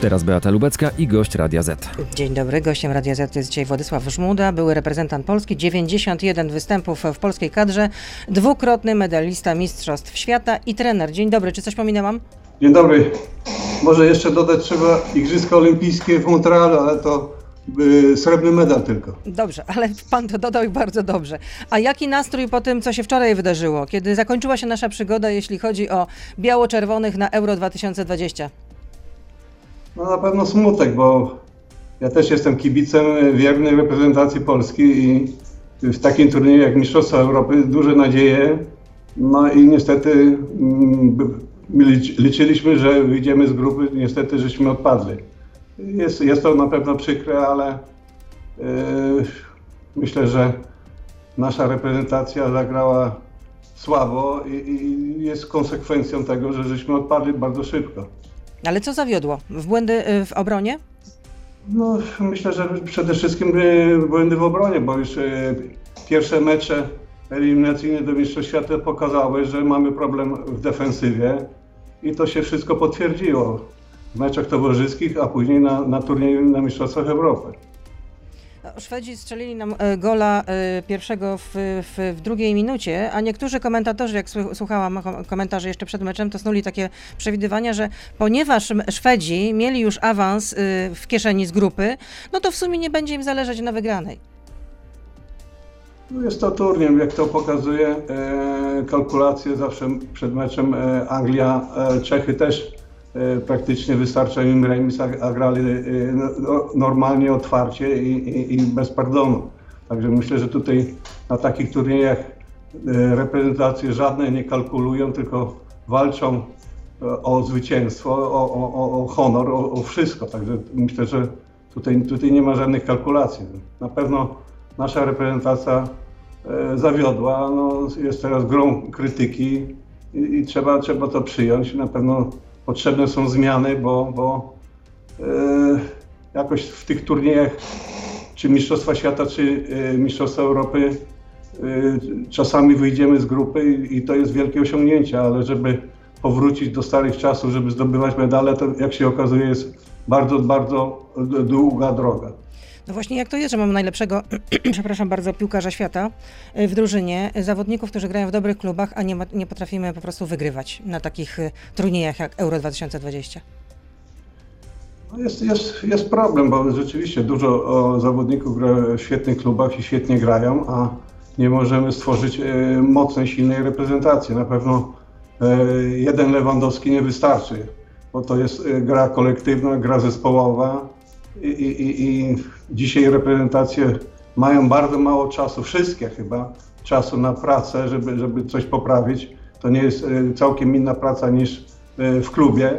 Teraz Beata Lubecka i gość Radia Z. Dzień dobry, gościem Radia Z jest dzisiaj Władysław Żmuda, były reprezentant Polski, 91 występów w polskiej kadrze, dwukrotny medalista Mistrzostw Świata i trener. Dzień dobry, czy coś pominęłam? Dzień dobry. Może jeszcze dodać trzeba Igrzyska Olimpijskie w Montrealu, ale to y, srebrny medal tylko. Dobrze, ale pan to dodał i bardzo dobrze. A jaki nastrój po tym, co się wczoraj wydarzyło, kiedy zakończyła się nasza przygoda, jeśli chodzi o biało-czerwonych na Euro 2020? No na pewno smutek, bo ja też jestem kibicem wiernej reprezentacji Polski i w takim turnieju jak Mistrzostwa Europy duże nadzieje. No i niestety mm, liczyliśmy, że wyjdziemy z grupy, niestety żeśmy odpadli. Jest, jest to na pewno przykre, ale yy, myślę, że nasza reprezentacja zagrała słabo i, i jest konsekwencją tego, że żeśmy odpadli bardzo szybko. Ale co zawiodło? W błędy y, w obronie? No, myślę, że przede wszystkim y, błędy w obronie, bo już y, pierwsze mecze eliminacyjne do Mistrzostw Świata pokazały, że mamy problem w defensywie i to się wszystko potwierdziło w meczach towarzyskich, a później na, na turnieju na Mistrzostwach Europy. Szwedzi strzelili nam e, gola e, pierwszego w, w, w drugiej minucie, a niektórzy komentatorzy, jak słu- słuchałam kom- komentarzy jeszcze przed meczem, to snuli takie przewidywania, że ponieważ Szwedzi mieli już awans y, w kieszeni z grupy, no to w sumie nie będzie im zależeć na wygranej. No jest to turniej, jak to pokazuje e, kalkulacje zawsze przed meczem Anglia, Czechy też praktycznie wystarcza im remis, a, grali e, no, normalnie, otwarcie i, i, i bez pardonu. Także myślę, że tutaj na takich turniejach e, reprezentacje żadne nie kalkulują, tylko walczą e, o zwycięstwo, o, o, o, honor, o, o wszystko. Także myślę, że tutaj, tutaj nie ma żadnych kalkulacji. Na pewno nasza reprezentacja e, zawiodła, no, jest teraz grą krytyki i, i trzeba, trzeba to przyjąć. Na pewno potrzebne są zmiany, bo, bo e, jakoś w tych turniejach, czy Mistrzostwa Świata, czy e, Mistrzostwa Europy, e, czasami wyjdziemy z grupy i, i to jest wielkie osiągnięcie, ale żeby powrócić do starych czasów, żeby zdobywać medale, to jak się okazuje jest bardzo, bardzo długa droga. No właśnie jak to jest, że mamy najlepszego, przepraszam bardzo, piłkarza świata y, w drużynie, y, zawodników, którzy grają w dobrych klubach, a nie, ma, nie potrafimy po prostu wygrywać na takich y, turniejach jak Euro 2020. No Jest, jest, jest problem, bo rzeczywiście dużo zawodników gra w świetnych klubach i świetnie grają, a nie możemy stworzyć mocnej, silnej reprezentacji. Na pewno jeden Lewandowski nie wystarczy, bo to jest gra kolektywna, gra zespołowa i, i, i, dzisiaj reprezentacje mają bardzo mało czasu, wszystkie chyba, czasu na pracę, żeby, żeby coś poprawić. To nie jest e, całkiem inna praca niż e, w klubie.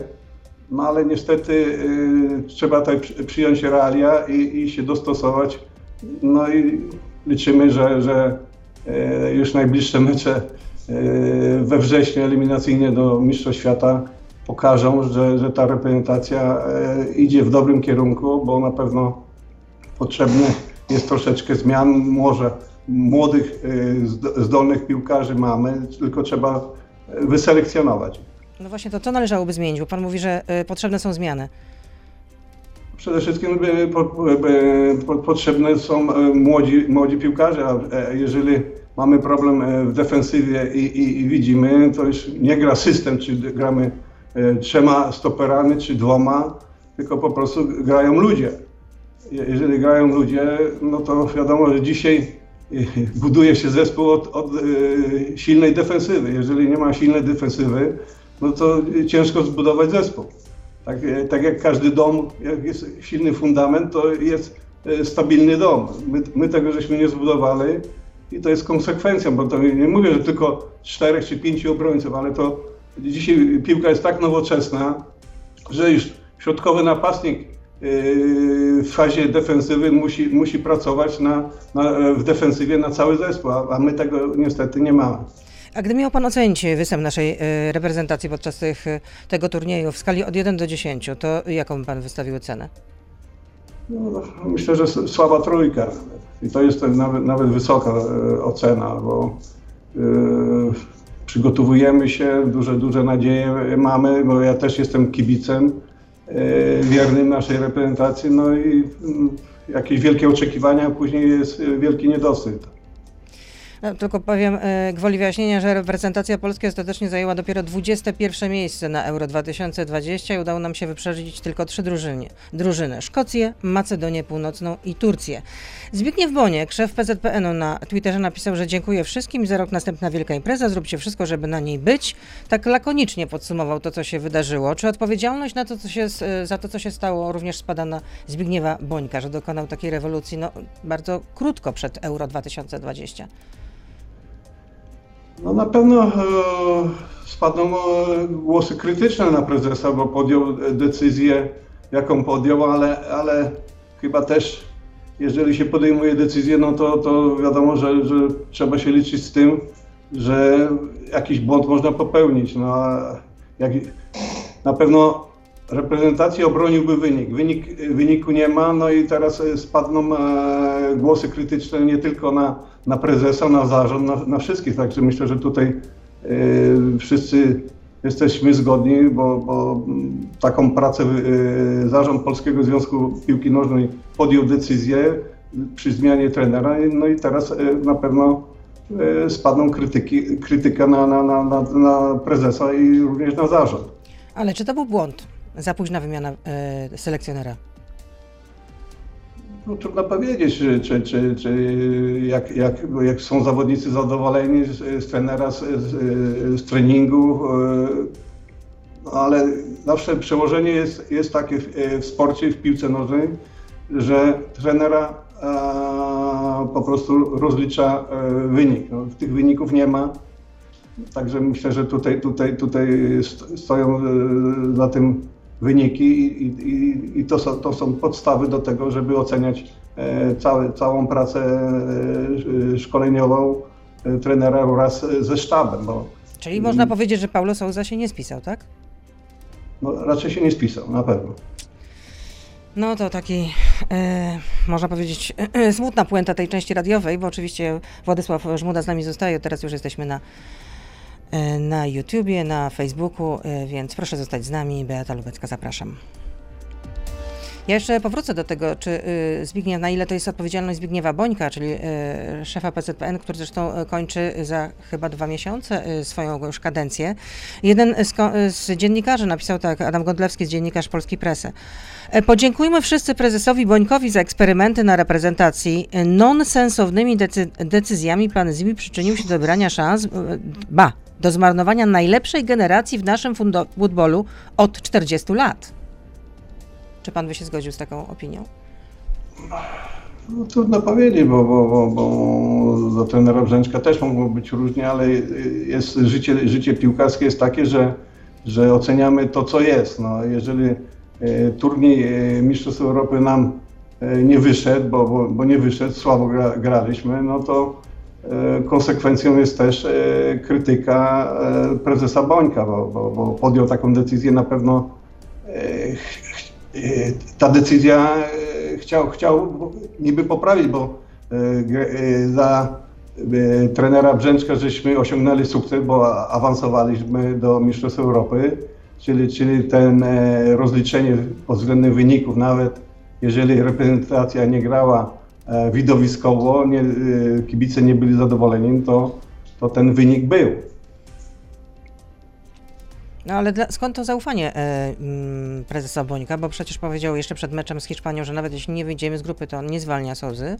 No ale niestety y, trzeba tutaj przy- przyjąć realia i, i się dostosować. No i liczymy, że, że y, już najbliższe mecze y, we wrześniu eliminacyjnie do Mistrzostw Świata pokażą, że, że ta reprezentacja y, idzie w dobrym kierunku, bo na pewno potrzebne jest troszeczkę zmian. Może młodych, zd- zdolnych piłkarzy mamy, tylko trzeba wyselekcjonować. No właśnie to co należałoby zmienić, bo pan mówi, że y, potrzebne są zmiany. Przede wszystkim potrzebne są e, młodzi, młodzi piłkarze, a e, jeżeli mamy problem e, w defensywie i, i, i widzimy, to już nie gra system, czy gramy e, trzema stoperami, czy dwoma, tylko po prostu grają ludzie. Je- Jeżeli grają ludzie, no to wiadomo, że dzisiaj e, buduje się zespół od, od e, silnej defensywy. Jeżeli nie ma silnej defensywy, no to ciężko zbudować zespół. Tak, e, tak jak każdy dom, jak jest silny fundament, to jest e, stabilny dom. My, my tego żeśmy nie zbudowali i to jest konsekwencją, bo to nie mówię, że tylko czterech czy pięciu obrońców, ale to dzisiaj piłka jest tak nowoczesna, że już środkowy napastnik e, w fazie defensywy musi, musi pracować na, na, w defensywie na cały zespół, a, my tego niestety nie mamy. A gdy miał pan ocenić występ naszej y, reprezentacji podczas tych, y, tego turnieju w skali od 1 do 10, to jaką by pan wystawił ocenę? No, myślę, że słaba trójka. I to jest nawet, nawet wysoka ocena, bo e, przygotowujemy się, duże, duże nadzieje mamy, bo ja też jestem kibicem wiernym naszej reprezentacji, no i mm, jakieś wielkie oczekiwania, a później jest wielki niedosyt. No, tylko powiem e, gwoli wyjaśnienia, że reprezentacja Polski ostatecznie zajęła dopiero 21 miejsce na Euro 2020 i udało nam się wyprzedzić tylko trzy drużyny. drużyny Szkocję, Macedonię Północną i Turcję. Zbigniew Boniek, szef PZPN-u na Twitterze napisał, że dziękuję wszystkim za rok następna wielka impreza, zróbcie wszystko, żeby na niej być. Tak lakonicznie podsumował to, co się wydarzyło. Czy odpowiedzialność na to, co się, za to, co się stało, również spada na Zbigniewa Bońka, że dokonał takiej rewolucji no, bardzo krótko przed Euro 2020? No na pewno e, spadną e, głosy krytyczne na prezesa, bo podjął decyzję, jaką podjął, ale, ale chyba też, jeżeli się podejmuje decyzję, no to, to wiadomo, że, że trzeba się liczyć z tym, że jakiś błąd można popełnić. No, jak, na pewno reprezentacji obroniłby wynik. wynik. Wyniku nie ma, no i teraz spadną e, głosy krytyczne nie tylko na na prezesa, na zarząd, na, na wszystkich. Także myślę, że tutaj y, wszyscy jesteśmy zgodni, bo, bo taką pracę y, zarząd Polskiego Związku Piłki Nożnej podjął decyzję przy zmianie trenera, no i teraz y, na pewno spadną krytyki, krytyka na, na, na, na, prezesa i również na zarząd. Ale czy to był błąd? Za późna wymiana selekcjonera? No, trudno powiedzieć, czy, czy, czy jak, jak, jak są zawodnicy zadowoleni z, z trenera, z, z, treningu, e, no, ale zawsze przełożenie jest, jest takie w, w sporcie, w piłce nożnej, że trenera a, po prostu rozlicza e, wynik. No, tych wyników nie ma. Także myślę, że tutaj, tutaj, tutaj stoją e, za tym wyniki i, i, i to, są, to są podstawy do tego, żeby oceniać e, całe, całą pracę e, szkoleniową e, trenera wraz ze sztabem. Bo, Czyli można powiedzieć, że Paulo Souza się nie spisał, tak? No, raczej się nie spisał, na pewno. No to taki, e, można powiedzieć, e, smutna puenta tej części radiowej, bo oczywiście Władysław Żmuda z nami zostaje, teraz już jesteśmy na na YouTubie, na Facebooku, e, więc proszę zostać z nami. Beata Lubecka, zapraszam. Ja jeszcze powrócę do tego, czy y, Zbigniew, na ile to jest odpowiedzialność Zbigniewa Bońka, czyli y, szefa PZPN, który zresztą kończy za chyba dwa miesiące swoją już kadencję. Jeden z, z dziennikarzy napisał tak, Adam Godlewski, z dziennikarz Polskiej Presy. E, podziękujmy wszyscy prezesowi Bońkowi za eksperymenty na reprezentacji. Nonsensownymi decy decyzjami pan Zibi przyczynił się do brania szans, ba, do zmarnowania najlepszej generacji w naszym futbolu od 40 lat. Czy pan by się zgodził z taką opinią? No, trudno powiedzieć, bo, bo, bo, bo za trenera Brzęczka też mogło być różnie, ale jest, życie, życie piłkarskie jest takie, że, że oceniamy to, co jest. No, jeżeli e, turniej e, Mistrzostw Europy nam e, nie wyszedł, bo, bo, bo nie wyszedł, słabo gra, graliśmy, no to konsekwencją jest też krytyka prezesa Bońka, bo, bo, bo podjął taką decyzję na pewno ta decyzja e, chciał, chciał niby poprawić, bo e, e, za trenera Brzęczka żeśmy osiągnęli sukces, bo awansowaliśmy do Mistrzostw Europy, czyli, czyli ten rozliczenie pod względem wyników, nawet jeżeli reprezentacja nie grała widowiskowo, nie, kibice nie byli zadowoleni, to, to ten wynik był. No ale dla, skąd to zaufanie e, mm, prezesa Bońka? Bo przecież powiedział jeszcze przed meczem z Hiszpanią, że nawet jeśli nie wyjdziemy z grupy, to on nie zwalnia Souzy.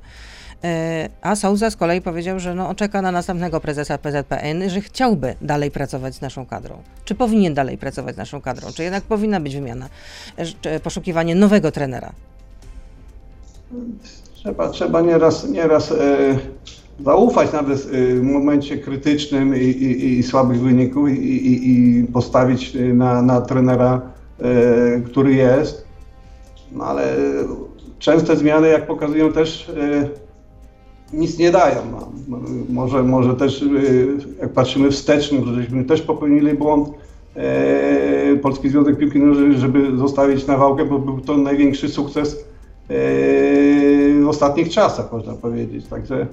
E, a Souza z kolei powiedział, że no, czeka na następnego prezesa PZPN, że chciałby dalej pracować z naszą kadrą. Czy powinien dalej pracować z naszą kadrą? Czy jednak powinna być wymiana, e, czy poszukiwanie nowego trenera? Trzeba, trzeba nieraz, nieraz e, zaufać nawet y, w momencie krytycznym i, i, i słabych wyników i, i postawić y, na, na trenera, który jest. No ale częste zmiany, jak pokazują też, nic nie dają. No. Może, może też, jak patrzymy wstecz, żeśmy też popełnili błąd. Polski Związek Piłki Nożnej, żeby zostawić Nawałkę, bo był to największy sukces w ostatnich czasach, można powiedzieć. Także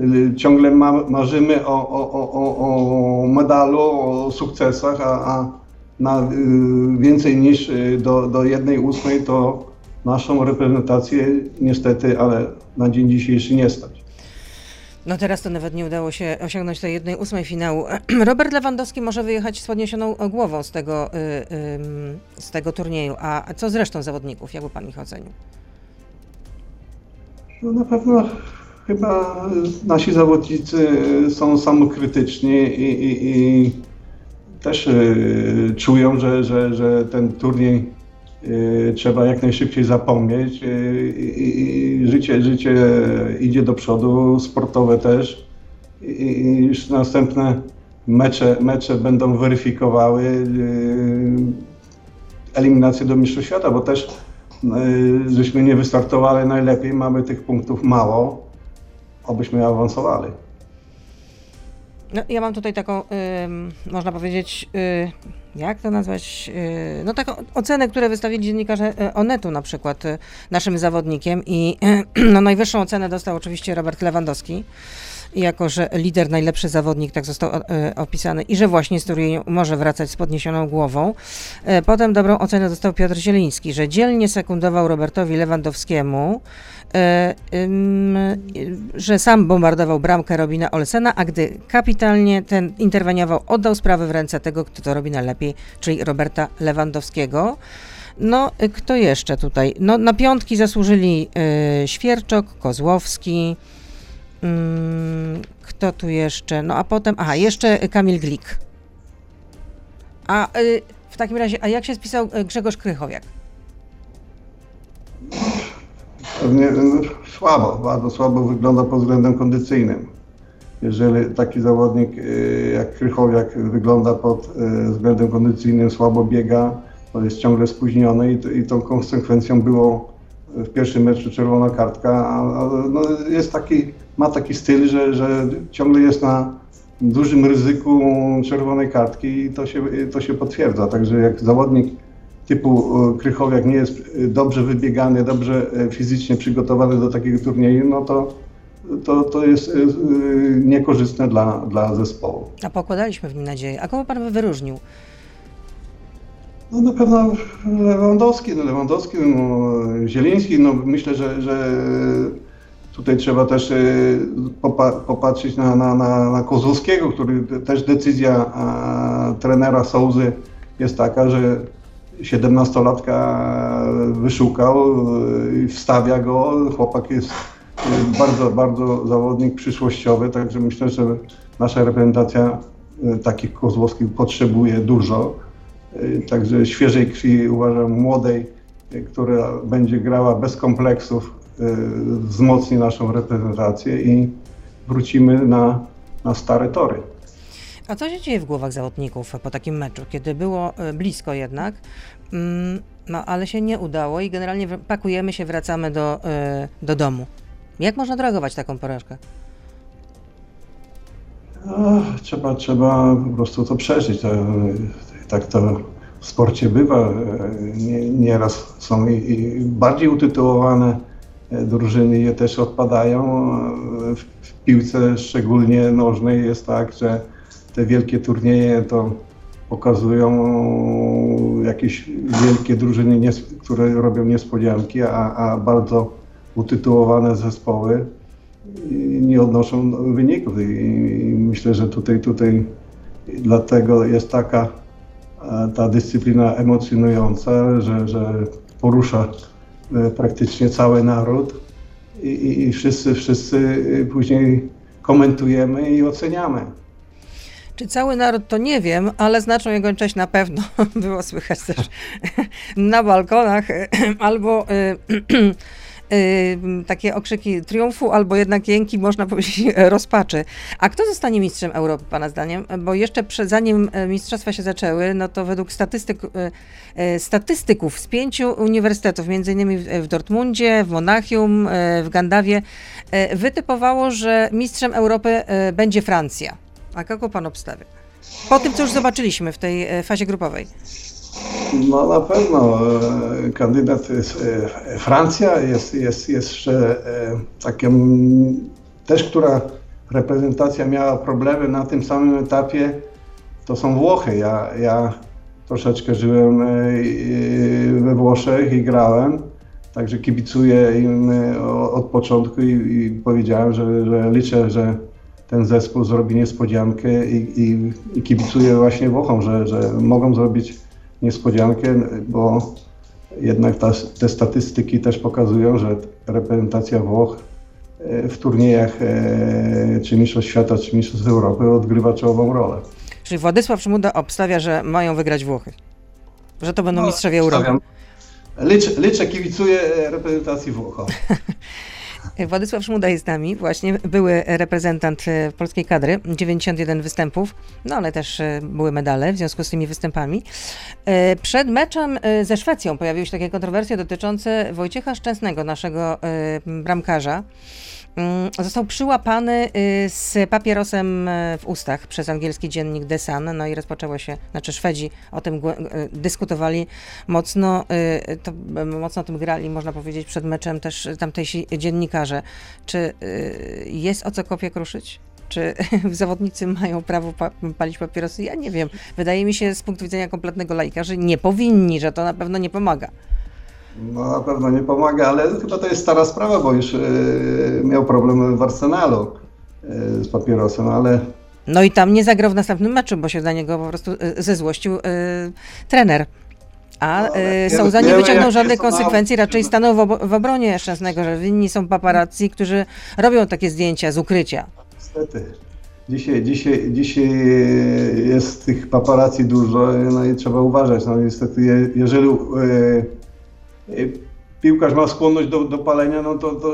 Y, ciągle ma, marzymy o, o, o, o medalu, o sukcesach, a, a na y, więcej niż y, do, do jednej ósmej, to naszą reprezentację niestety, ale na dzień dzisiejszy nie stać. No teraz to nawet nie udało się osiągnąć tej jednej ósmej finału. Robert Lewandowski może wyjechać z podniesioną głową z tego, z tego turnieju. A co z resztą zawodników? Jakby pan ich ocenił? No na pewno chyba nasi zawodnicy są samokrytyczni i, i, i też y, czują, że, że, że ten turniej y, trzeba jak najszybciej zapomnieć y, i, i życie, życie idzie do przodu, sportowe też. I, już następne mecze, mecze będą weryfikowały y, eliminację do Mistrzostw Świata, bo też y, żeśmy nie wystartowali najlepiej, mamy tych punktów mało, obyśmy awansowali. No, ja mam tutaj taką, ym, można powiedzieć, y, jak to nazwać, y, no taką ocenę, które wystawili dziennikarze y, Onetu na przykład y, naszym zawodnikiem i no, najwyższą ocenę dostał oczywiście Robert Lewandowski jako że lider, najlepszy zawodnik, tak został e, opisany i że właśnie z turnieju może wracać z podniesioną głową. E, potem dobrą ocenę dostał Piotr Zieliński, że dzielnie sekundował Robertowi Lewandowskiemu, e, że sam bombardował bramkę Robina Olsena, a gdy kapitalnie ten interweniował, oddał sprawę w ręce tego, kto to robi najlepiej, czyli Roberta Lewandowskiego. No, kto jeszcze tutaj? No, na piątki zasłużyli y, Świerczok, Kozłowski, kto tu jeszcze? No a potem, aha, jeszcze Kamil Glik. A y, w takim razie, a jak się spisał y, Grzegorz Krychowiak? Pewnie no, słabo, bardzo słabo wygląda pod względem kondycyjnym. Jeżeli taki zawodnik y, jak Krychowiak wygląda pod względem kondycyjnym, słabo biega, to jest ciągle spóźniony i, i tą konsekwencją było w pierwszym meczu czerwona kartka, no, jest taki ma taki styl, że, że ciągle jest na dużym ryzyku czerwonej kartki i to się, to się potwierdza. Także jak zawodnik typu e, Krychowiak nie jest dobrze wybiegany, dobrze e, fizycznie przygotowany do takiego turnieju, no to, to, to jest e, niekorzystne dla, dla zespołu. A pokładaliśmy w nim nadzieję. A kogo pan by wyróżnił? No na pewno Lewandowski, no Lewandowski, no, Zieliński, no myślę, że, że Tutaj trzeba też e, popatrzeć na, na, na, na Kozłowskiego, który też decyzja trenera Souzy jest taka, że 17-latka wyszukał e, i wstawia go. Chłopak jest e, bardzo, bardzo zawodnik przyszłościowy, także myślę, że nasza reprezentacja takich Kozłowskich potrzebuje dużo. Także świeżej krwi uważam młodej, która będzie grała bez kompleksów, Y, wzmocni naszą reprezentację i wrócimy na, na stare tory. A co się dzieje w głowach zawodników po takim meczu, kiedy było y, blisko jednak, mm, no ale się nie udało i generalnie pakujemy się, wracamy do, y, do domu. Jak można odreagować taką porażkę? No, trzeba, trzeba po prostu to przeżyć. Tak to w sporcie bywa. Nie, nieraz są i, bardziej utytułowane drużyny je też odpadają. W piłce szczególnie nożnej jest tak, że te wielkie turnieje to pokazują jakieś wielkie drużyny, które robią niespodzianki, a, a bardzo utytułowane zespoły nie odnoszą wyników. I myślę, że tutaj, tutaj dlatego jest taka ta dyscyplina emocjonująca, że, że porusza E, praktycznie cały naród i, i, wszyscy, wszyscy później komentujemy i oceniamy. Czy cały naród to nie wiem, ale znaczą jego część na pewno było słychać też na balkonach albo Yy, takie okrzyki triumfu, albo jednak jęki, można powiedzieć, rozpaczy. A kto zostanie mistrzem Europy, Pana zdaniem? Bo jeszcze przed, zanim e, mistrzostwa się zaczęły, no to według statystyk, yy, statystyków z pięciu uniwersytetów, między innymi w, Dortmundzie, w Monachium, w Gandawie, wytypowało, że mistrzem Europy będzie Francja. A kogo Pan obstawia? Po tym, co już zobaczyliśmy w tej fazie grupowej. No na pewno e, kandydat jest e, Francja, jest, jest jeszcze e, taką też, która reprezentacja miała problemy na tym samym etapie, to są Włochy. Ja, ja troszeczkę żyłem we Włoszech i grałem. Także kibicuję im od początku i, i powiedziałem, że, że, liczę, że ten zespół zrobi niespodziankę i, i, i kibicuję właśnie Włochom, że, że mogą zrobić niespodziankę, bo jednak ta, te statystyki też pokazują, że reprezentacja Włoch e, w turniejach e, czy Mistrzostw Świata, czy Mistrzostw Europy odgrywa czołową rolę. Czyli Władysław Szmuda obstawia, że mają wygrać Włochy? Że to będą no, mistrzowie Europy? Liczę, liczę, kibicuję reprezentacji Włoch. Władysław Szmuda jest z nami, właśnie były reprezentant e, polskiej kadry, 91 występów, no ale też e, były medale w związku z tymi występami. E, przed meczem ze Szwecją pojawiły się takie kontrowersje dotyczące Wojciecha Szczęsnego, naszego bramkarza. Mm, został przyłapany y, z papierosem y, w ustach przez angielski dziennik The Sun, no i rozpoczęło się, znaczy Szwedzi o tym y, dyskutowali mocno, to, mocno o tym grali, można powiedzieć, przed meczem też tamtejsi dziennikarze. Czy jest o co kopię kruszyć? Czy zawodnicy mają prawo pa palić papierosy? Ja nie wiem. Wydaje mi się z punktu widzenia kompletnego laika, że nie powinni, że to na pewno nie pomaga. No na pewno nie pomaga, ale chyba to jest stara sprawa, bo już e, miał problem w Arsenalu e, z papierosem, ale... No i tam nie zagrał w następnym meczu, bo się za niego po prostu e, zezłościł e, trener. A no, e, Souza nie wyciągnął żadnych konsekwencji, raczej stanął w, ob w obronie Szczęsnego, że winni są paparazzi, którzy robią takie zdjęcia z ukrycia. Niestety. Dzisiaj, dzisiaj, dzisiaj jest tych paparazzi dużo, no i trzeba uważać. No niestety, jeżeli Y, piłkarz ma skłonność do, do palenia, no to, to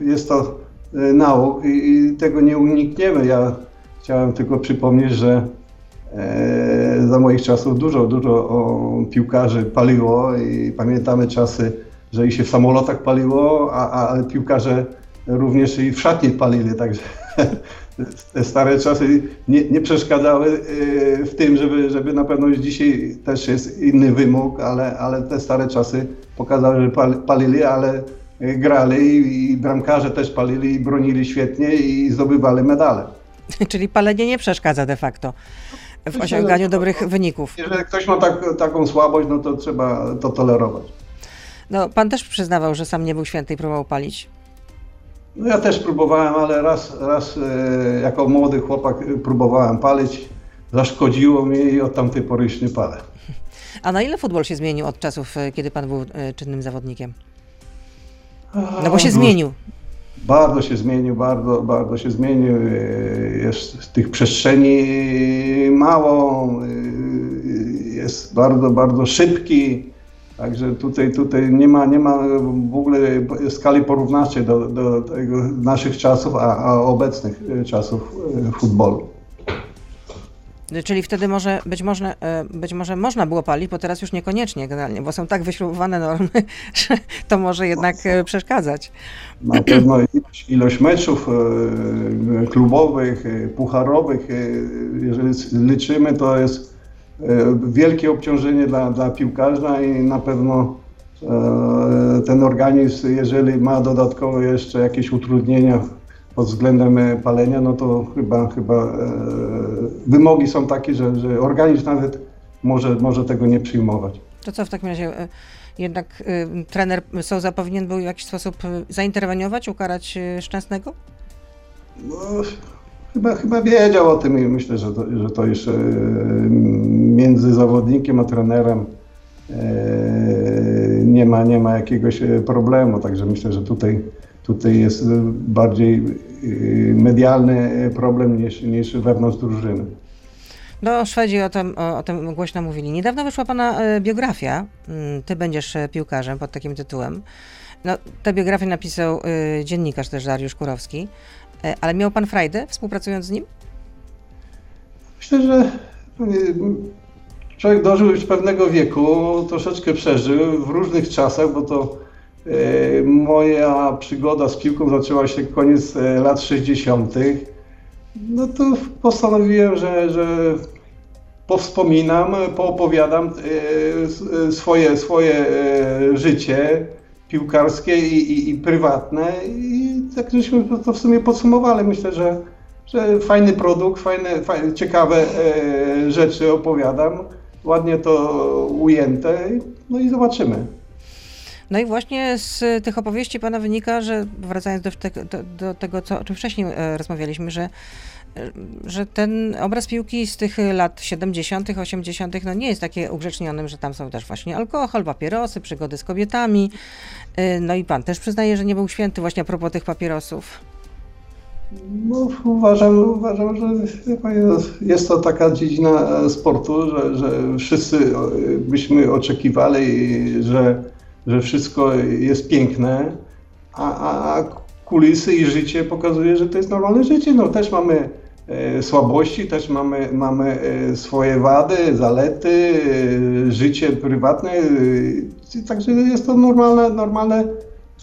jest to y, nauk i, i, tego nie unikniemy. Ja chciałem tylko przypomnieć, że e, za moich czasów dużo, dużo o, piłkarzy paliło i pamiętamy czasy, że i się w samolotach paliło, a, a piłkarze również i w szatni palili, także te stare czasy nie, nie przeszkadzały y, w tym, żeby, żeby na pewno dzisiaj też jest inny wymóg, ale, ale te stare czasy pokazały, że palili, ale grali i bramkarze też palili i bronili świetnie i zdobywali medale. Czyli palenie nie przeszkadza de facto w osiąganiu dobrych wyników. Jeżeli ktoś ma tak, taką słabość, no to trzeba to tolerować. No, pan też przyznawał, że sam nie był święty i próbował palić. No ja też próbowałem, ale raz, raz e, jako młody chłopak próbowałem palić. Zaszkodziło mi i od tamtej pory już nie palę. A na ile futbol się zmienił od czasów, e, kiedy pan był e, czynnym zawodnikiem? No bo się zmienił. Bardzo się zmienił, bardzo, bardzo się zmienił. Jest tych przestrzeni mało, jest bardzo, bardzo szybki. Także tutaj, tutaj nie, ma, nie ma w ogóle skali porównawczej do, do naszych czasów, a, a obecnych czasów futbolu. Czyli wtedy może być, może e, być może można było palić, bo teraz już niekoniecznie generalnie, bo są tak wyśrubowane normy, że to może jednak e, przeszkadzać. Na pewno ilość, ilość meczów e, klubowych, pucharowych, jeżeli liczymy, to jest wielkie obciążenie dla, dla piłkarza i na pewno ten organizm, jeżeli ma dodatkowo jeszcze jakieś utrudnienia pod względem e, palenia, no to chyba, chyba e, wymogi są takie, że, że organizm nawet może, może tego nie przyjmować. To co w takim razie e, jednak trener Souza powinien był w jakiś sposób zainterweniować, ukarać Szczęsnego? No, chyba, chyba wiedział o tym i myślę, że to, że to już między zawodnikiem a trenerem nie ma, nie ma jakiegoś problemu, także myślę, że tutaj Tutaj jest bardziej medialny problem niż, niż wewnątrz drużyny. No, Szwedzi o tym, o, o, tym głośno mówili. Niedawno wyszła pana e, biografia. Mm, ty będziesz e, piłkarzem pod takim tytułem. No, tę biografię napisał dziennikarz też Dariusz Kurowski. Y, ale miał pan frajdę współpracując z nim? Myślę, że człowiek dożył już pewnego wieku, troszeczkę przeżył w różnych czasach, bo to E, moja przygoda z piłką zaczęła się koniec e, lat 60. No to postanowiłem, że, że powspominam, poopowiadam e, swoje, swoje życie piłkarskie i, i, i prywatne i tak żeśmy to w sumie podsumowali. Myślę, że, że fajny produkt, fajne, fajne ciekawe rzeczy opowiadam. ładnie to ujęte, no i zobaczymy. No i właśnie z tych opowieści pana wynika, że wracając do, te, do, do tego, co, o czym wcześniej e, rozmawialiśmy, że, e, że ten obraz piłki z tych lat 70., 80., no nie jest takie ugrzecznionym, że tam są też właśnie alkohol, papierosy, przygody z kobietami. E, no i pan też przyznaje, że nie był święty właśnie a propos tych papierosów. No, uważam, uważam, że jest to taka dziedzina sportu, że, że wszyscy byśmy oczekiwali, że że wszystko jest piękne, a, a kulisy i życie pokazuje, że to jest normalne życie. No też mamy e, słabości, też mamy, mamy e, swoje wady, zalety, e, życie prywatne, e, także jest to normalne, normalne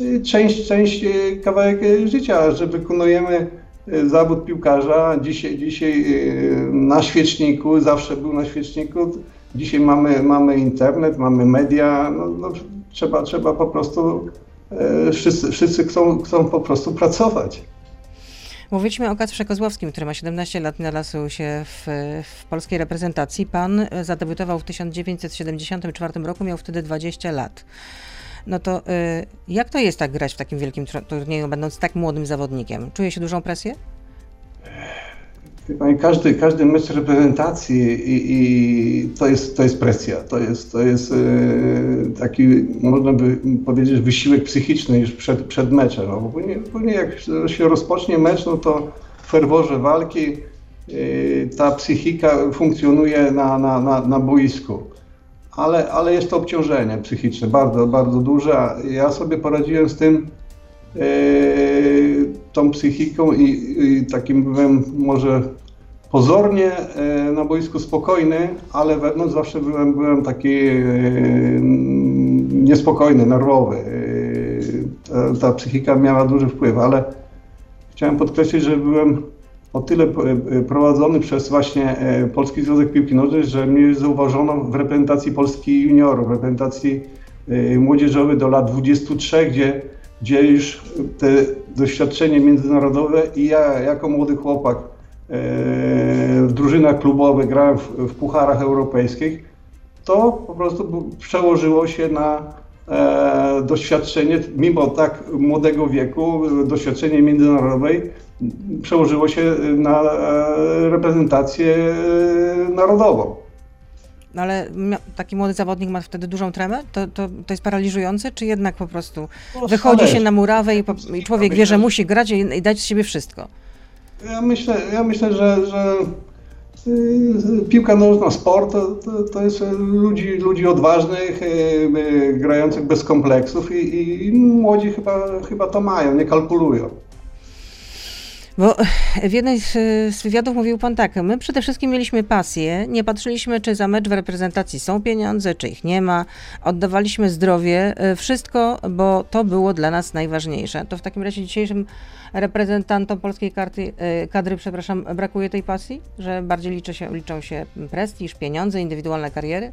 e, część, część e, kawałek życia, że wykonujemy zawód piłkarza. Dzisiaj, dzisiaj na świeczniku, zawsze był na świeczniku. Dzisiaj mamy, mamy internet, mamy media. No, no, trzeba, trzeba po prostu, e, wszyscy, wszyscy chcą, chcą po prostu pracować. Mówiliśmy o Kacprze Kozłowskim, który ma 17 lat, znalazł się w, w, polskiej reprezentacji. Pan zadebiutował w 1974 roku, miał wtedy 20 lat. No to y, jak to jest tak grać w takim wielkim turnieju, będąc tak młodym zawodnikiem? Czuje się dużą presję? Każdy, każdy mecz reprezentacji i, i, to, jest, to jest presja. To jest, to jest e, taki, można by powiedzieć, wysiłek psychiczny już przed, przed meczem. No, później jak się rozpocznie mecz, no to w ferworze walki e, ta psychika funkcjonuje na, na, na, na boisku. Ale, ale jest to obciążenie psychiczne, bardzo, bardzo duże. Ja sobie poradziłem z tym e, tą psychiką i, i takim byłem może pozornie e, na boisku spokojny, ale wewnątrz zawsze byłem, byłem taki e, niespokojny, nerwowy. E, ta, ta psychika miała duży wpływ, ale chciałem podkreślić, że byłem o tyle prowadzony przez właśnie Polski Związek Piłki Nożnej, że mnie zauważono w reprezentacji Polski juniorów, w reprezentacji młodzieżowej do lat 23, gdzie, gdzie już te doświadczenie międzynarodowe i ja jako młody chłopak w drużynach klubowych, grałem w, w pucharach europejskich, to po prostu przełożyło się na e, doświadczenie, mimo tak młodego wieku, doświadczenie międzynarodowej przełożyło się na e, reprezentację e, narodową. No ale taki młody zawodnik ma wtedy dużą tremę? To, to, to jest paraliżujące, czy jednak po prostu no, wychodzi się na murawę i, po, i człowiek wie, że musi grać i, i dać z siebie wszystko? Ja myślę, ja myślę że, że y, piłka nożna, sport to, to, to, jest ludzi, ludzi odważnych, y, grających bez kompleksów i, i młodzi chyba, chyba to mają, nie kalkulują. Bo w jednej z, z, wywiadów mówił pan tak, my przede wszystkim mieliśmy pasję, nie patrzyliśmy, czy za mecz w reprezentacji są pieniądze, czy ich nie ma, oddawaliśmy zdrowie, y, wszystko, bo to było dla nas najważniejsze. To w takim razie dzisiejszym reprezentantom polskiej karty, kadry, przepraszam, brakuje tej pasji, że bardziej liczy się, liczą się prestiż, pieniądze, indywidualne kariery?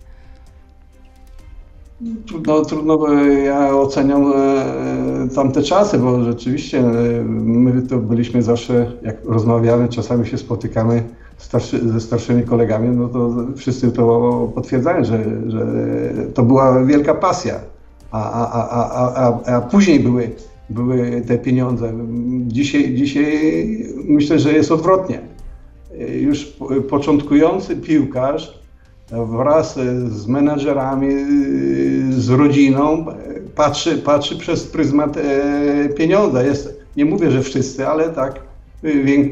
Trudno, trudno ja oceniam e, tamte czasy, bo rzeczywiście e, my to byliśmy zawsze, jak rozmawiamy, czasami się spotykamy starszy, ze starszymi kolegami, no to wszyscy to potwierdzają, że, że to była wielka pasja. A, a, a, a, a, później były, były te pieniądze. Dzisiaj, dzisiaj myślę, że jest odwrotnie. Już początkujący piłkarz wraz z menedżerami, z rodziną patrzy, patrzy przez pryzmat e, pieniądza. Jest, nie mówię, że wszyscy, ale tak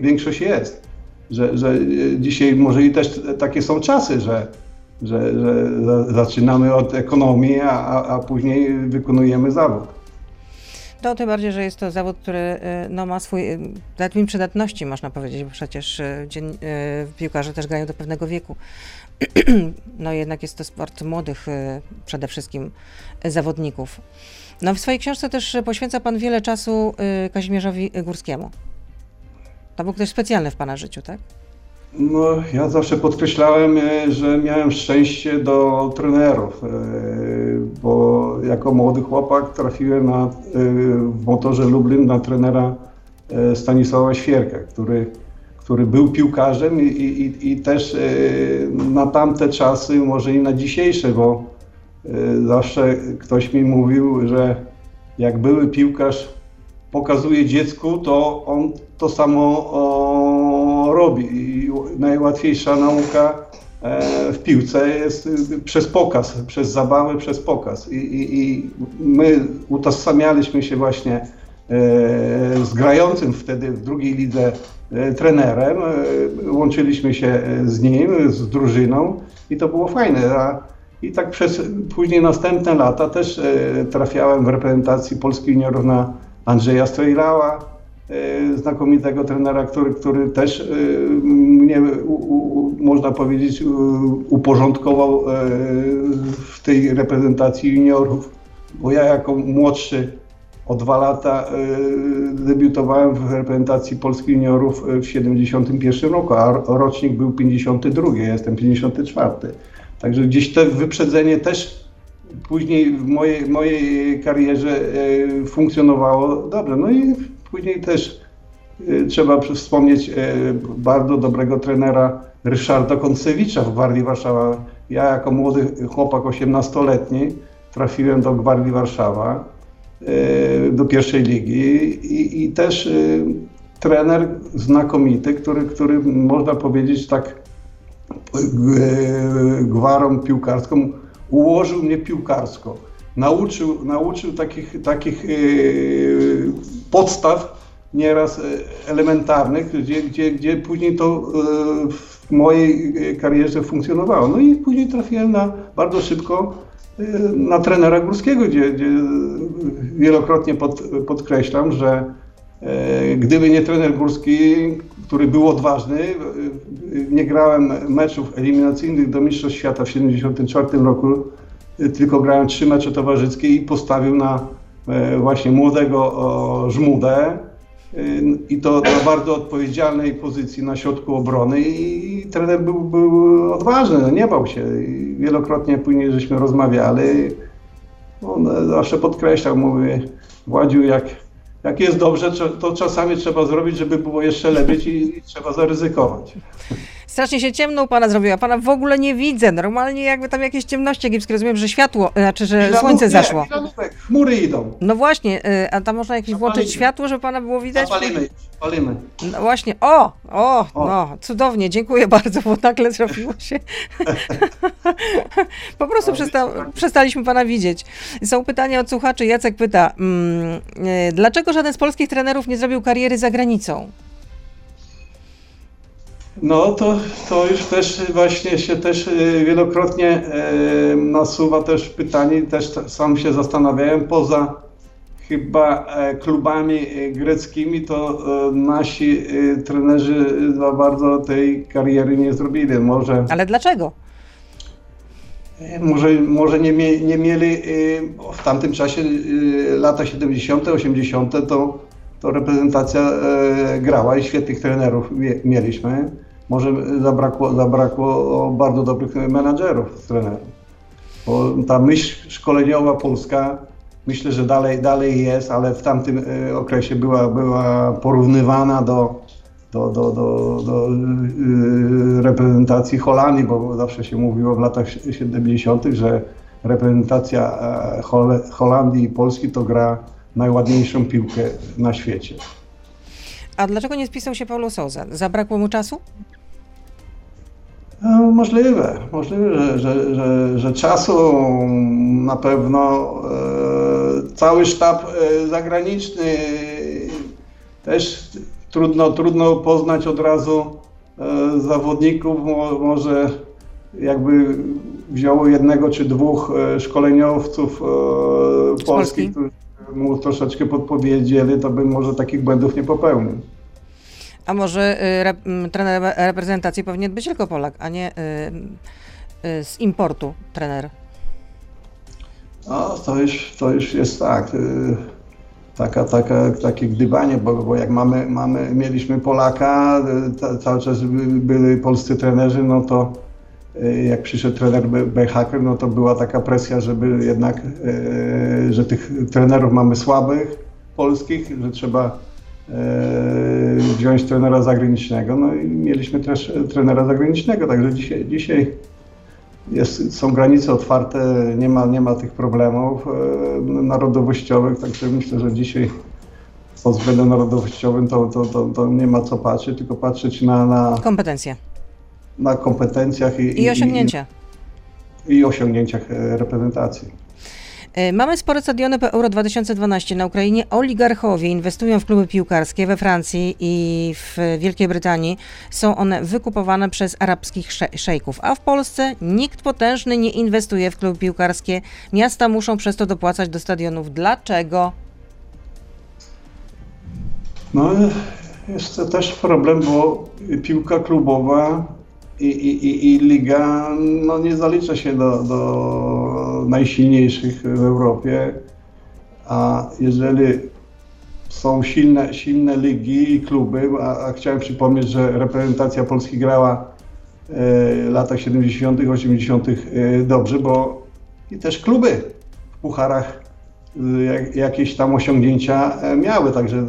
większość jest. Że, że dzisiaj może i też takie są czasy, że, że, że zaczynamy od ekonomii, a, a później wykonujemy zawód. To tym bardziej, że jest to zawód, który y, no, ma swój termin przydatności, można powiedzieć, bo przecież y, dzień, y, piłkarze też grają do pewnego wieku. no jednak jest to sport młodych przede wszystkim zawodników. No w swojej książce też poświęca Pan wiele czasu Kazimierzowi Górskiemu. To był ktoś specjalny w Pana życiu, tak? No, ja zawsze podkreślałem, e, że miałem szczęście do trenerów, e, bo jako młody chłopak trafiłem na, e, w motorze Lublin na trenera Stanisława Świerka, który, który był piłkarzem i, i, i też na tamte czasy, może i na dzisiejsze, bo zawsze ktoś mi mówił, że jak były piłkarz pokazuje dziecku, to on to samo o, robi. Najłatwiejsza nauka e, w piłce jest przez pokaz, przez zabawę, przez pokaz. I, i, i my utożsamialiśmy się właśnie e, z grającym wtedy w drugiej lidze e, trenerem, łączyliśmy się z nim, z drużyną i to było fajne. I tak przez później następne lata też trafiałem w reprezentacji Polski juniorów na Andrzeja Strejlała, znakomitego trenera, który, który też e, mnie, można powiedzieć, uporządkował e, w tej reprezentacji juniorów, bo ja jako młodszy o dwa lata debiutowałem w reprezentacji Polski juniorów w 71 roku, a rocznik był 52, ja jestem 54. Także gdzieś to wyprzedzenie też później w mojej, mojej karierze e, funkcjonowało dobrze. No i później też e, trzeba wspomnieć e, bardzo dobrego trenera Ryszarda Koncewicza w Gwardii Warszawa. Ja jako młody chłopak 18-letni trafiłem do Gwardii Warszawa, do pierwszej ligi i, i też trener znakomity, który, który można powiedzieć tak gwarą piłkarską ułożył mnie piłkarsko. Nauczył, nauczył takich, takich podstaw nieraz e, elementarnych, gdzie, gdzie, gdzie później to yy, w mojej karierze funkcjonowało. No i później trafiłem na bardzo szybko na trenera Górskiego, gdzie, gdzie wielokrotnie pod, podkreślam, że gdyby nie trener Górski, który był odważny, nie grałem meczów eliminacyjnych do Mistrzostw Świata w 1974 roku, tylko grałem trzy mecze towarzyskie i postawił na e, właśnie młodego Żmudę e, i to na bardzo odpowiedzialnej pozycji na środku obrony i trener był, był odważny, no nie bał się. I wielokrotnie później żeśmy rozmawiali. On zawsze podkreślał, mówi, Władziu, jak jak jest dobrze, to czasami trzeba zrobić, żeby było jeszcze lepiej i trzeba zaryzykować. Strasznie się ciemno u pana zrobiła. Pana w ogóle nie widzę. Normalnie jakby tam jakieś ciemności egipskie. Rozumiem, że światło, znaczy, że słońce zaszło. Nie, chmury idą. No właśnie, y, a tam można jakieś włączyć światło, żeby pana było widać? Zapalimy, palimy. No właśnie, o, o, o, no, cudownie, dziękuję bardzo, bo nagle zrobiło się. po prostu przesta przestaliśmy pana widzieć. Są pytania od słuchaczy. Jacek pyta, mm, y, dlaczego żaden z polskich trenerów nie zrobił kariery za granicą? No to, to już też właśnie się też y, wielokrotnie e, nasuwa też pytanie, też sam się zastanawiałem, poza chyba e, klubami e, greckimi, to nasi trenerzy za bardzo tej kariery nie zrobili. Może, Ale dlaczego? Może, może nie, mie, nie mieli w tamtym czasie, lata 70., 80., to, to reprezentacja grała i świetnych trenerów mieliśmy może zabrakło, zabrakło bardzo dobrych menadżerów, trenerów. Bo ta myśl szkoleniowa polska, myślę, że dalej, dalej jest, ale w tamtym e, okresie była, była porównywana do, do, do, do, do e, reprezentacji Holandii, bo zawsze się mówiło w latach 70., że reprezentacja e, Holandii i Polski to gra najładniejszą piłkę na świecie. A dlaczego nie spisał się Paulo Souza? Zabrakło mu czasu? No, możliwe, możliwe, że, że, że, że czasu na pewno e, cały sztab e, zagraniczny też trudno, trudno poznać od razu e, zawodników, Mo, może jakby wzięło jednego czy dwóch e, szkoleniowców e, polskich, którzy mu troszeczkę podpowiedzieli, to bym może takich błędów nie popełnił. A może y, rep, trener reprezentacji powinien być tylko Polak, a nie y, y, z importu trener? No, to już, to już jest tak. Taka, taka, takie gdybanie, bo, bo jak mamy, mamy, mieliśmy Polaka, cały czas byli polscy trenerzy, no to jak przyszedł trener Behaker, no to była taka presja, żeby jednak, że tych trenerów mamy słabych, polskich, że trzeba wziąć trenera zagranicznego. No i mieliśmy też trenera zagranicznego, także dzisiaj, dzisiaj jest, są granice otwarte, nie ma, nie ma tych problemów narodowościowych, także myślę, że dzisiaj pod względem narodowościowym to, to, to, to nie ma co patrzeć, tylko patrzeć na, na, Kompetencje na kompetencjach i, i osiągnięcia. I, i osiągnięciach e, reprezentacji. E, Mamy spore stadiony po Euro 2012 na Ukrainie. Oligarchowie inwestują w kluby piłkarskie we Francji i w Wielkiej Brytanii. Są one wykupowane przez arabskich sze- szejków, a w Polsce nikt potężny nie inwestuje w kluby piłkarskie. Miasta muszą przez to dopłacać do stadionów. Dlaczego? No, jest to też problem, bo piłka klubowa i, i, i, liga no, nie zalicza się do, do najsilniejszych w Europie, a jeżeli są silne, silne ligi i kluby, a, a chciałem przypomnieć, że reprezentacja Polski grała e, w latach 70., 80. E, dobrze, bo i też kluby w pucharach jak, jakieś tam osiągnięcia e, miały. Także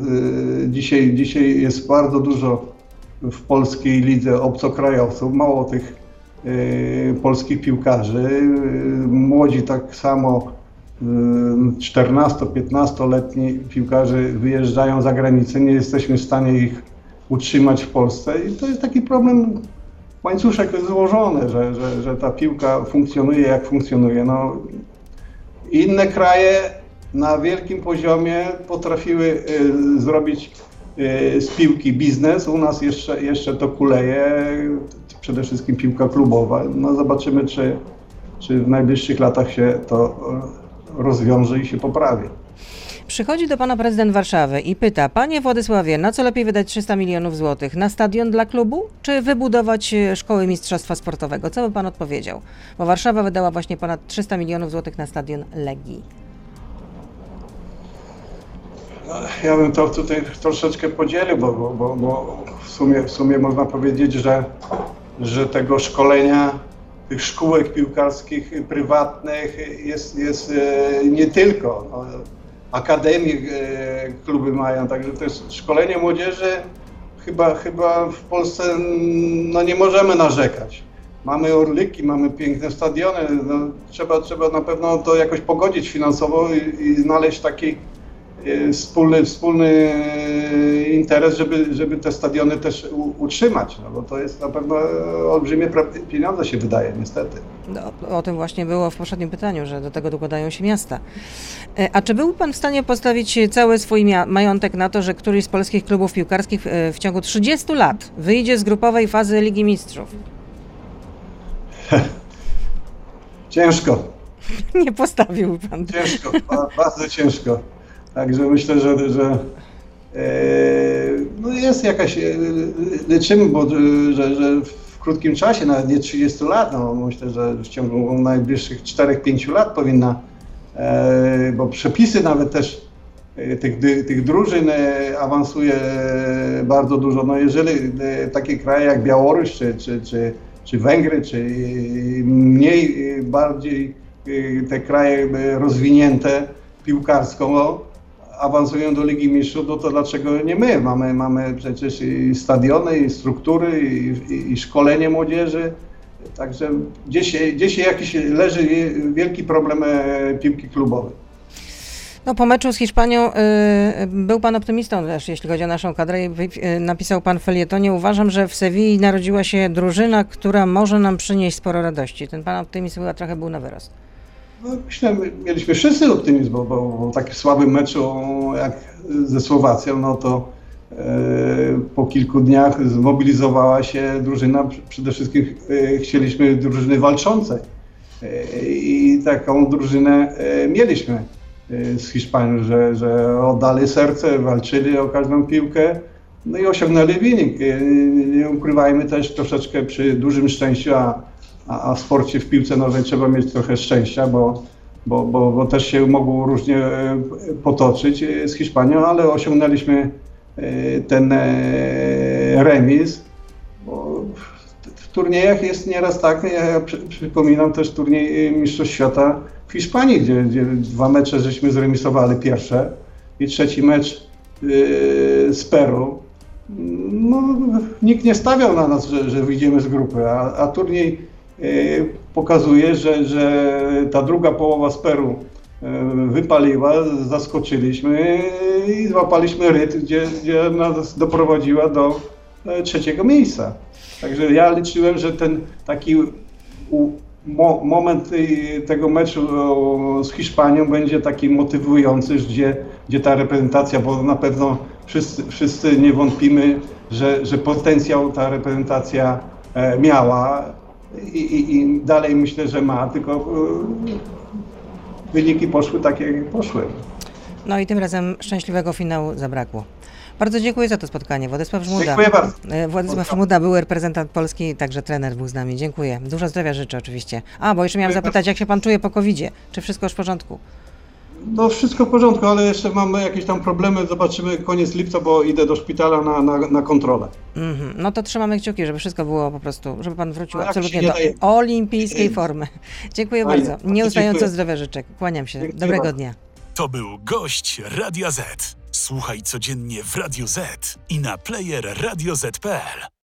dzisiaj, dzisiaj jest bardzo dużo w polskiej lidze obcokrajowców, mało tych y, polskich piłkarzy. Y, młodzi tak samo 14-15-letni piłkarze wyjeżdżają za granicę, nie jesteśmy w stanie ich utrzymać w Polsce i to jest taki problem, łańcuszek złożony, że, że, że ta piłka funkcjonuje jak funkcjonuje. No, inne kraje na wielkim poziomie potrafiły y, zrobić y, z piłki biznes. U nas jeszcze, jeszcze to kuleje, przede wszystkim piłka klubowa. No zobaczymy, czy, czy w najbliższych latach się to rozwiąże i się poprawi. Przychodzi do pana prezydent Warszawy i pyta: Panie Władysławie, na co lepiej wydać 300 milionów złotych? Na stadion dla klubu, czy wybudować e, szkoły mistrzostwa sportowego? Co by pan odpowiedział? Bo Warszawa wydała właśnie ponad 300 milionów złotych na stadion Legii. Ja bym to tutaj troszeczkę podzielił, bo, bo, bo, w, sumie, w sumie można powiedzieć, że, że tego szkolenia tych szkółek piłkarskich prywatnych jest, jest e, nie tylko. No, akademie e, kluby mają, także jest szkolenie młodzieży chyba, chyba w Polsce no nie możemy narzekać. Mamy orlyki, mamy piękne stadiony, no, trzeba, trzeba na pewno to jakoś pogodzić finansowo i, i znaleźć taki wspólny, wspólny interes, żeby, żeby te stadiony też utrzymać, no bo to jest na pewno olbrzymie pieniądze się wydaje, niestety. No, o tym właśnie było w poprzednim pytaniu, że do tego dokładają się miasta. E, a czy byłby Pan w stanie postawić cały swój majątek na to, że któryś z polskich klubów piłkarskich e, w ciągu 30 lat wyjdzie z grupowej fazy Ligi Mistrzów? Ciężko. Nie postawił Pan. Ciężko, bardzo ciężko. Także myślę, że, że e, no jest jakaś, e, liczymy, bo że, że w krótkim czasie, nawet nie 30 lat, no myślę, że w ciągu najbliższych 4-5 lat powinna, e, bo przepisy nawet też tych, tych drużyn awansuje bardzo dużo. No jeżeli takie kraje jak Białoruś, czy, czy, czy, czy Węgry, czy mniej, bardziej te kraje rozwinięte piłkarsko, awansują do Ligi Mistrzów, no to dlaczego nie my? Mamy, mamy przecież i stadiony, i struktury, i, i, i szkolenie młodzieży. Także gdzieś, gdzieś jakiś leży wielki problem e, piłki klubowej. No po meczu z Hiszpanią y, był pan optymistą też, jeśli chodzi o naszą kadrę. Y, napisał pan w felietonie, uważam, że w Sewilli narodziła się drużyna, która może nam przynieść sporo radości. Ten pan optymizm chyba trochę był na wyrost. No, myślę, mieliśmy wszyscy optymizm, bo, bo, bo takim słabym meczu jak ze Słowacją, no to e, po kilku dniach zmobilizowała się drużyna, przede wszystkim e, chcieliśmy drużyny walczącej e, i taką drużynę e, mieliśmy e, z Hiszpanią, że, że oddali serce, walczyli o każdą piłkę, no i osiągnęli wynik. E, nie ukrywajmy też troszeczkę przy dużym szczęściu, a a, a w sporcie, w piłce nożnej trzeba mieć trochę szczęścia, bo, bo, bo, bo też się mogło różnie e, potoczyć e, z Hiszpanią, ale osiągnęliśmy e, ten remis. W turniejach jest nieraz tak, ja przypominam też turniej Mistrzostw Świata w Hiszpanii, gdzie, gdzie dwa mecze żeśmy zremisowali pierwsze i trzeci mecz z Peru, no, nikt nie stawiał na nas, że, że wyjdziemy z grupy, a, a turniej pokazuje, że, że ta druga połowa z Peru yy, wypaliła, zaskoczyliśmy i złapaliśmy rytm, gdzie, gdzie nas doprowadziła do e, trzeciego miejsca. Także ja liczyłem, że ten taki u, mo, moment tego meczu z Hiszpanią będzie taki motywujący, gdzie, gdzie ta reprezentacja, bo na pewno wszyscy, wszyscy nie wątpimy, że, że potencjał ta reprezentacja e, miała i, i, i dalej myślę, że ma, tylko e, wyniki poszły takie, jak poszły. No i tym razem szczęśliwego finału zabrakło. Bardzo dziękuję za to spotkanie. Władysław Żmuda. Dziękuję bardzo. E, Władysław Żmuda był reprezentant Polski, także trener był z nami. Dziękuję. Dużo zdrowia życzę oczywiście. A, bo jeszcze miałam Dziękuję zapytać, jak się pan czuje po covid Czy wszystko już w porządku? No wszystko w porządku, ale jeszcze mamy jakieś tam problemy. Zobaczymy koniec lipca, bo idę do szpitala na, na, na kontrolę. Mhm. No to trzymamy kciuki, żeby wszystko było po prostu, żeby pan wrócił jak absolutnie do daje- olimpijskiej formy. Dziękuję Fajnie. bardzo. Bardzo Nieustająco zdrowia życzę. Kłaniam się. Dziękuję Dobrego bardzo. dnia. To był gość Radia Z. Słuchaj codziennie w Radio Z i na player radioz.pl.